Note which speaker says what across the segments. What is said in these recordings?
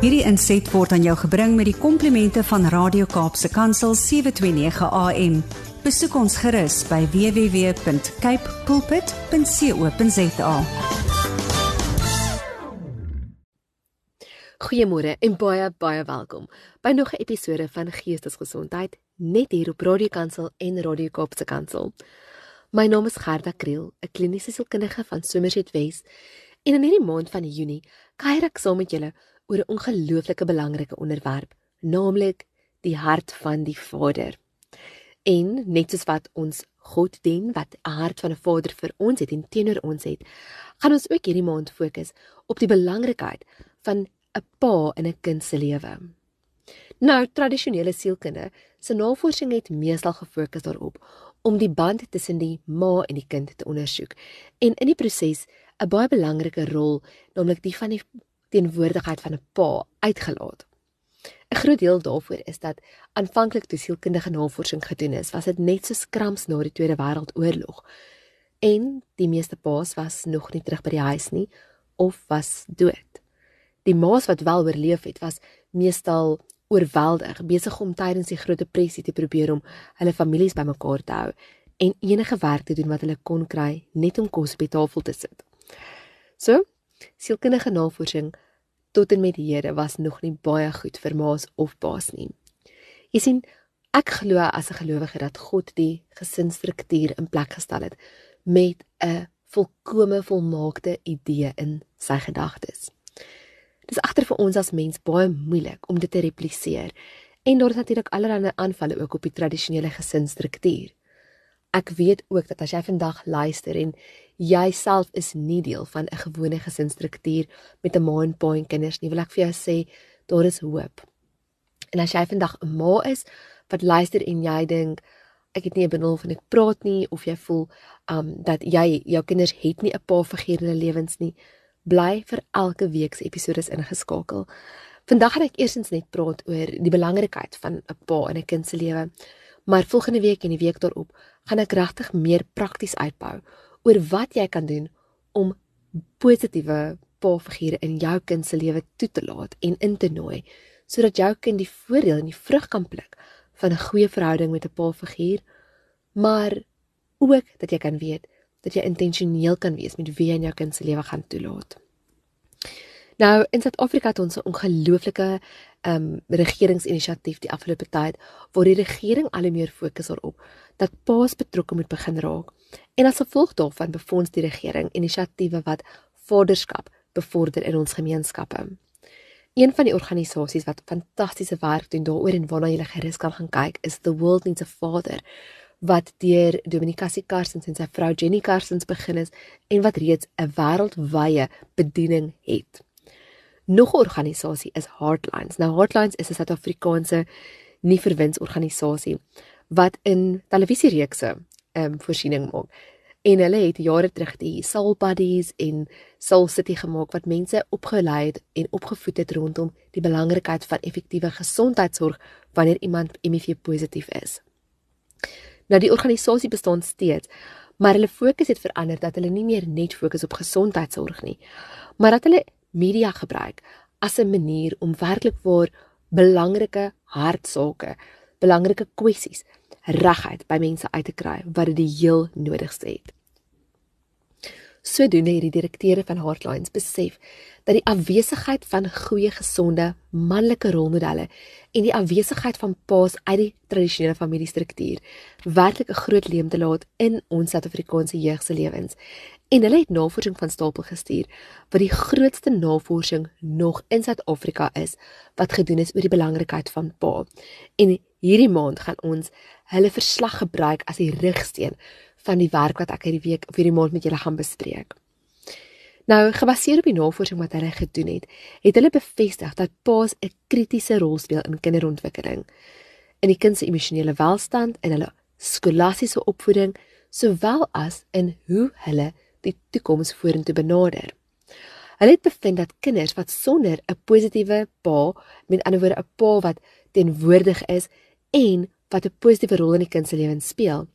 Speaker 1: Hierdie inset word aan jou gebring met die komplimente van Radio Kaapse Kansel 729 AM. Besoek ons gerus by www.cape pulpit.co.za.
Speaker 2: Goeiemôre en baie baie welkom by nog 'n episode van Geestesgesondheid net hier op Radio Kansel en Radio Kaapse Kansel. My naam is Gerda Kriel, 'n kliniese sielkundige van Somerset Wes. En in hierdie maand van Junie kuier ek saam met julle oor 'n ongelooflike belangrike onderwerp, naamlik die hart van die Vader. En net soos wat ons God dien wat 'n hart van 'n Vader vir ons het en teenoor ons het, gaan ons ook hierdie maand fokus op die belangrikheid van 'n pa in 'n kind se lewe. Nou, tradisionele sielkunde se navorsing het meestal gefokus daarop om die band tussen die ma en die kind te ondersoek en in die proses 'n baie belangrike rol, naamlik die van die teenwoordigheid van 'n pa uitgelaat. 'n Groot deel daarvoor is dat aanvanklik toe sielkundige navorsing gedoen is, was dit net so skrams na die Tweede Wêreldoorlog. En die meeste pa's was nog nie terug by die huis nie of was dood. Die ma's wat wel oorleef het, was meestal oorweldig, besig om tydens die Groot Depressie te probeer om hulle families bymekaar te hou en enige werk te doen wat hulle kon kry net om kos op die tafel te sit. So, sielkundige navorsing tot en met die Here was nog nie baie goed vir ma's of pa's nie. Jy sien, ek glo as 'n gelowige dat God die gesinsstruktuur in plek gestel het met 'n volkomme volmaakte idee in sy gedagtes. Dit is agter vir ons as mens baie moeilik om dit te repliseer en daar is natuurlik allerlei aanvalle ook op die tradisionele gesinsstruktuur. Ek weet ook dat as jy vandag luister en jy self is nie deel van 'n gewone gesinsstruktuur met 'n ma en pa en kinders nie, wil ek vir jou sê daar is hoop. En as jy vandag 'n ma is wat luister en jy dink ek het nie 'n benul van ek praat nie of jy voel um dat jy jou kinders het nie 'n pa figuur in hulle lewens nie, bly vir elke week se episode ingeskakel. Vandag gaan ek eersins net praat oor die belangrikheid van 'n pa in 'n kind se lewe. Maar volgende week en die week daarop gaan ek regtig meer prakties uitbou oor wat jy kan doen om positiewe pa-figure in jou kind se lewe toe te laat en in te nooi sodat jou kind die voordeel en die vrug kan pluk van 'n goeie verhouding met 'n pa-figuur maar ook dat jy kan weet dat jy intentioneel kan wees met wie jy in jou kind se lewe gaan toelaat. Nou in Suid-Afrika het ons 'n ongelooflike ehm um, regeringsinisiatief die afgelope tyd waar die regering al hoe meer fokus daarop dat paas betrokke moet begin raak. En as gevolg daarvan befonds die regering inisiatiewe wat vaderskap bevorder in ons gemeenskappe. Een van die organisasies wat fantastiese werk doen daaroor en waarna jy gerus kan gaan kyk is The World Needs a Father wat deur Dominika Sikarsens en sy vrou Jenny Karsens begin is en wat reeds 'n wêreldwye bediening het. Nog 'n organisasie is Heartlines. Nou Heartlines is 'n Suid-Afrikaanse nie verwinsorganisasie wat in televisiereekse ehm um, voorsiening maak. En hulle het jare terug die Soul Buddies en Soul City gemaak wat mense opgelei het en opgevoed het rondom die belangrikheid van effektiewe gesondheidsorg wanneer iemand HIV positief is. Nou die organisasie bestaan steeds, maar hulle fokus het verander dat hulle nie meer net fokus op gesondheidsorg nie, maar dat hulle media gebruik as 'n manier om werklik waar belangrike hartsake, belangrike kwessies regheid by mense uit te kry wat dit die heel nodigste het. Sodoende het die direkteure van Heartlines besef dat die afwesigheid van goeie gesonde manlike rolmodelle en die afwesigheid van paas uit die tradisionele familiestruktuur werklik 'n groot leemte laat in ons Suid-Afrikaanse jeug se lewens. En hulle het navorsing van stapel gestuur wat die grootste navorsing nog in Suid-Afrika is wat gedoen is oor die belangrikheid van pa. En hierdie maand gaan ons hulle verslag gebruik as die rigsteen van die werk wat ek hierdie week of hierdie maand met julle gaan bespreek. Nou, gebaseer op die navorsing wat hulle gedoen het, het hulle bevestig dat paas 'n kritiese rol speel in kinderontwikkeling, in die kind se emosionele welstand en hulle skolastiese opvoeding, sowel as in hoe hulle die toekoms vorentoe benader. Hulle het bevind dat kinders wat sonder 'n positiewe pa, met ander woorde 'n pa wat teenwoordig is en wat 'n positiewe rol in die kind se lewens speel,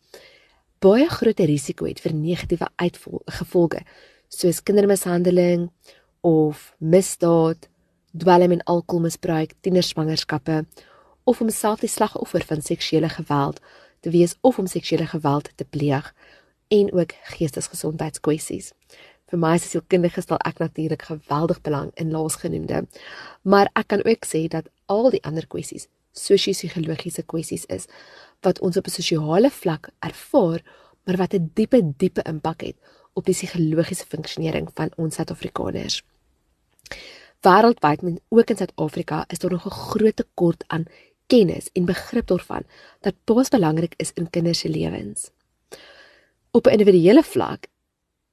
Speaker 2: baie groter risiko het vir negatiewe uitgevolge soos kindermishandeling of misdaad, dwelm en alkoholmisbruik, tienerswangerskappe of om self die slagoffer van seksuele geweld te wees of om seksuele geweld te pleeg en ook geestesgesondheidskwessies. Vir my as sielkundige stel ek natuurlik geweldig belang in laasgenoemde, maar ek kan ook sê dat al die ander kwessies sosio-psigologiese kwessies is wat ons op 'n sosiale vlak ervaar, maar wat 'n diepe diepe impak het op die psigologiese funksionering van ons Suid-Afrikaners. Wêreldwyd, men ook in Suid-Afrika, is daar nog 'n groot tekort aan kennis en begrip daarvan dat paas belangrik is in kinders se lewens. Op 'n individuele vlak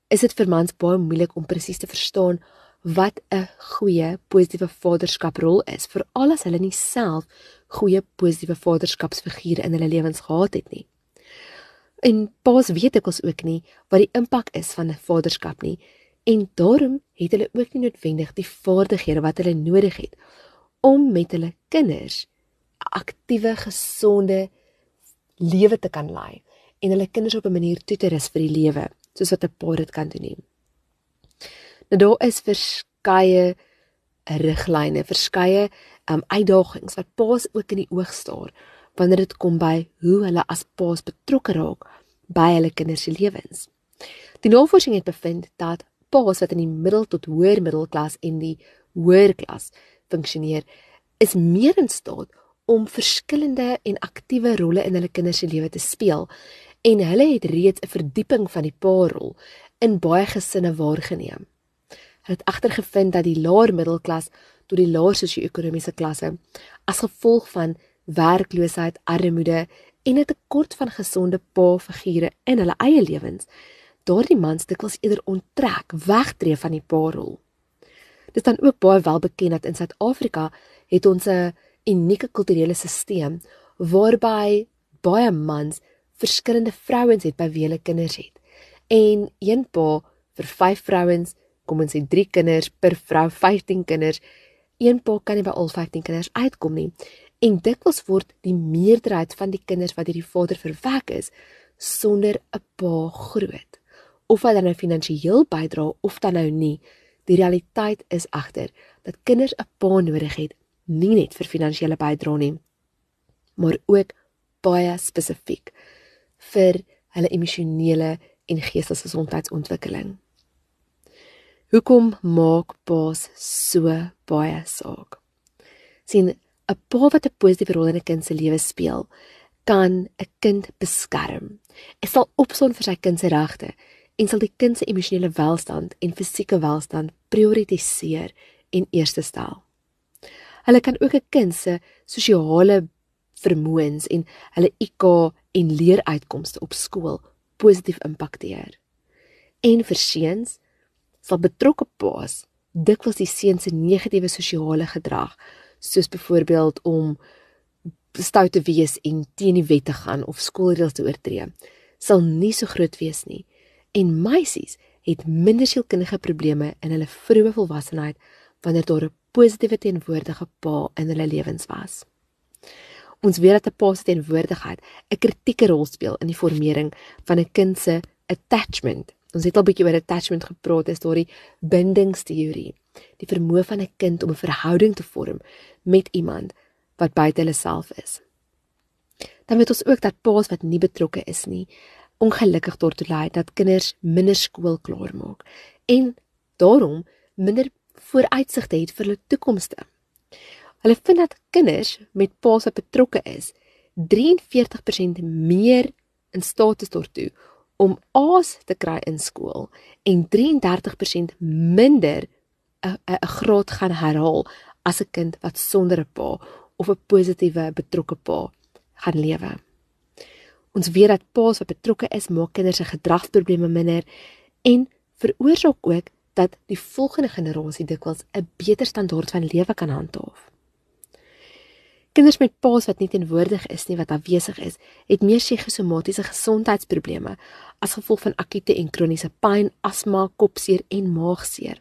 Speaker 2: is dit vir mans baie moeilik om presies te verstaan wat 'n goeie positiewe vaderskaprol is, veral as hulle nie self goeie positiewe vaderskapsfigure in hulle lewens gehad het nie. En paas weet ek ons ook nie wat die impak is van 'n vaderskap nie, en daarom het hulle ook nie noodwendig die vaardighede wat hulle nodig het om met hulle kinders 'n aktiewe, gesonde lewe te kan lei en hulle kinders op 'n manier toe te rus vir die lewe soos wat 'n pa dit kan doen. Nie. Nou daar is verskeie riglyne, verskeie um, uitdagings wat paas ook in die oog staar wanneer dit kom by hoe hulle as paas betrokke raak by hulle kinders se lewens. Die navorsing het bevind dat paas wat in die middel tot hoër middelklas en die hoër klas funksioneer, is meer in staat om verskillende en aktiewe rolle in hulle kinders se lewe te speel en hulle het reeds 'n verdieping van die paarrol in baie gesinne waargeneem. Hulle het agtergevind dat die laer middelklas tot die laer sosio-ekonomiese klasse as gevolg van werkloosheid, armoede en 'n tekort van gesonde pa-figure in hulle eie lewens, daardie mans dikwels eerder onttrek, wegtreë van die paarrol. Dit is dan ook baie wel bekend dat in Suid-Afrika het ons 'n unieke kulturele stelsel waarby baie mans verskillende vrouens het by wie hulle kinders het. En een pa vir 5 vrouens, kom ons sê 3 kinders per vrou, 15 kinders. Een pa kan nie by al 15 kinders uitkom nie. En dikwels word die meerderheid van die kinders wat deur die vader verwek is sonder 'n pa groot. Of hy dan nou finansiëel bydra of dan nou nie, die realiteit is agter dat kinders 'n pa nodig het, nie net vir finansiële bydrae nie, maar ook baie spesifiek vir hulle emosionele en geestelike gesondheidsontwikkeling. Hoekom maak paas so baie saak? sien 'n pa wat 'n positiewe rol in 'n kind se lewe speel, kan 'n kind beskerm. Hy sal opson vir sy kind se regte en sal die kind se emosionele welstand en fisieke welstand prioritiseer en eerste stel. Hulle kan ook 'n kind se sosiale vermoëns en hulle IQ en leeruitkomste op skool positief impakteer. En vir seuns sal betrokke paas dikwels die seun se negatiewe sosiale gedrag, soos byvoorbeeld om stout te wees en teen die wet te gaan of skoolreëls te oortree, sal nie so groot wees nie. En meisies het minder sielkundige probleme in hulle vroeë volwassenheid wanneer daar 'n positiewe teenwoordige pa in hulle lewens was. Ons weet dat 'n pa se teenwoordigheid 'n kritieke rol speel in die vormering van 'n kind se attachment. Ons het al bietjie oor attachment gepraat, dis daardie bindingsteorie, die vermoë van 'n kind om 'n verhouding te vorm met iemand wat buite hulle self is. Dan weet ons ook dat pa's wat nie betrokke is nie, ongelukkig daartoe lei dat kinders minder skool klaar maak en daarom minder vooruitsigte het vir hulle toekomste. Hulle vind dat kinders met pa's wat betrokke is, 43% meer in staat is daartoe om A's te kry in skool en 33% minder 'n graad gaan herhaal as 'n kind wat sonder 'n pa of 'n positiewe betrokke pa gaan lewe. Ons weet dat pa's wat betrokke is, maak kinders se gedragsprobleme minder en veroorsaak ook dat die volgende generasie dikwels 'n beter standaard van lewe kan handhaaf. Kinders met paas wat nie teenwoordig is nie wat afwesig is, het meer psigosomatiese gesondheidsprobleme as gevolg van akute en kroniese pyn, asma, kopseer en maagseer.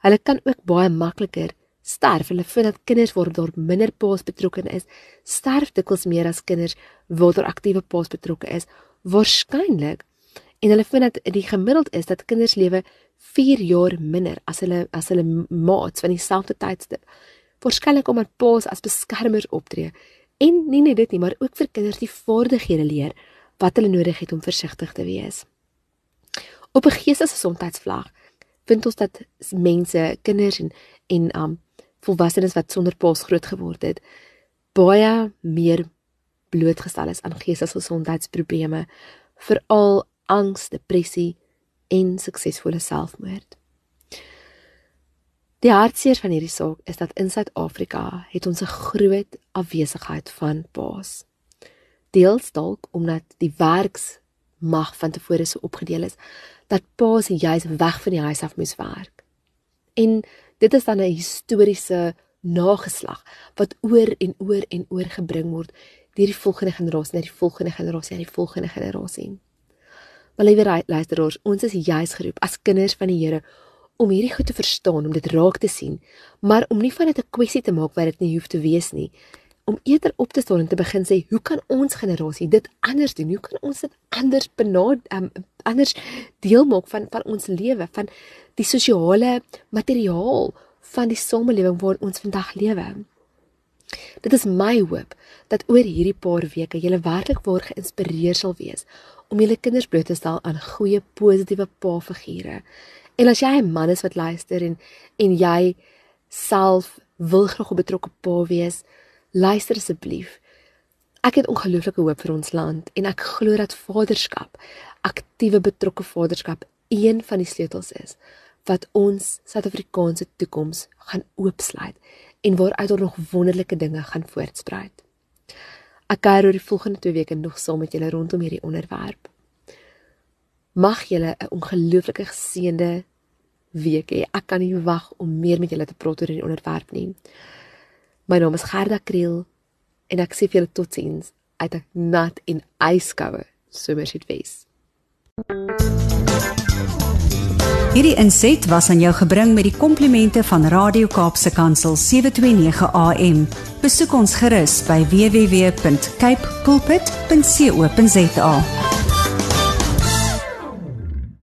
Speaker 2: Hulle kan ook baie makliker sterf. Hulle vind dat kinders waar daar minder paas betrokke is, sterf dikwels meer as kinders waar daar aktiewe paas betrokke is. Waarskynlik En hulle vind dat die gemiddeld is dat kinders lewe 4 jaar minder as hulle as hulle maats van dieselfde tydstip. Waarskynlik omdat paas as beskermers optree en nie net dit nie, maar ook vir kinders die vaardighede leer wat hulle nodig het om versigtig te wees. Op 'n geestesgesondheidsvlag vind ons dat mense, kinders en en um volwassenes wat sonder paas groot geword het, baie meer blootgestel is aan geestesgesondheidsprobleme, veral angs, depressie en suksesvolle selfmoord. Die hartseer van hierdie saak is dat in Suid-Afrika het ons 'n groot afwesigheid van paas. Deels dalk omdat die werksmag van tevore so opgedeel is dat paas juis weg van die huis af moes werk. En dit is dan 'n historiese nageslag wat oor en oor en oor gebring word deur die volgende generasie na die volgende generasie na die volgende generasie. Maar liewe luisteraars, ons is juis geroep as kinders van die Here om hierdie goed te verstaan, om dit raak te sien, maar om nie van dit 'n kwessie te maak wat dit nie hoef te wees nie. Om eerder op te staan en te begin sê, hoe kan ons generasie dit anders doen? Hoe kan ons dit anders benad um, anders deel maak van van ons lewe, van die sosiale materiaal van die samelewing waarin ons vandag lewe? Dit is my hoop dat oor hierdie paar weke jy werklik waar geïnspireer sal wees om julle kinders bloot te stel aan goeie positiewe pa-figure. En as jy 'n man is wat luister en en jy self wil graag 'n betrokke pa wees, luister asseblief. Ek het ongelooflike hoop vir ons land en ek glo dat vaderskap, aktiewe betrokke vaderskap een van die sleutels is wat ons Suid-Afrikaanse toekoms gaan oopsluit en waaruit er nog wonderlike dinge gaan voortspruit. Ek kuier oor die volgende 2 weke nog saam met julle rondom hierdie onderwerp. Mag julle 'n ongelooflike geseënde week hê. Ek kan nie wag om meer met julle te praat oor hierdie onderwerp nie. My naam is Gerda Kriel en ek sê vir julle totsiens uit 'n nat en yskoue somersitwes.
Speaker 1: Hierdie inset was aan jou gebring met die komplimente van Radio Kaapse Kansel 729 AM. Besoek ons gerus by www.cape pulpit.co.za.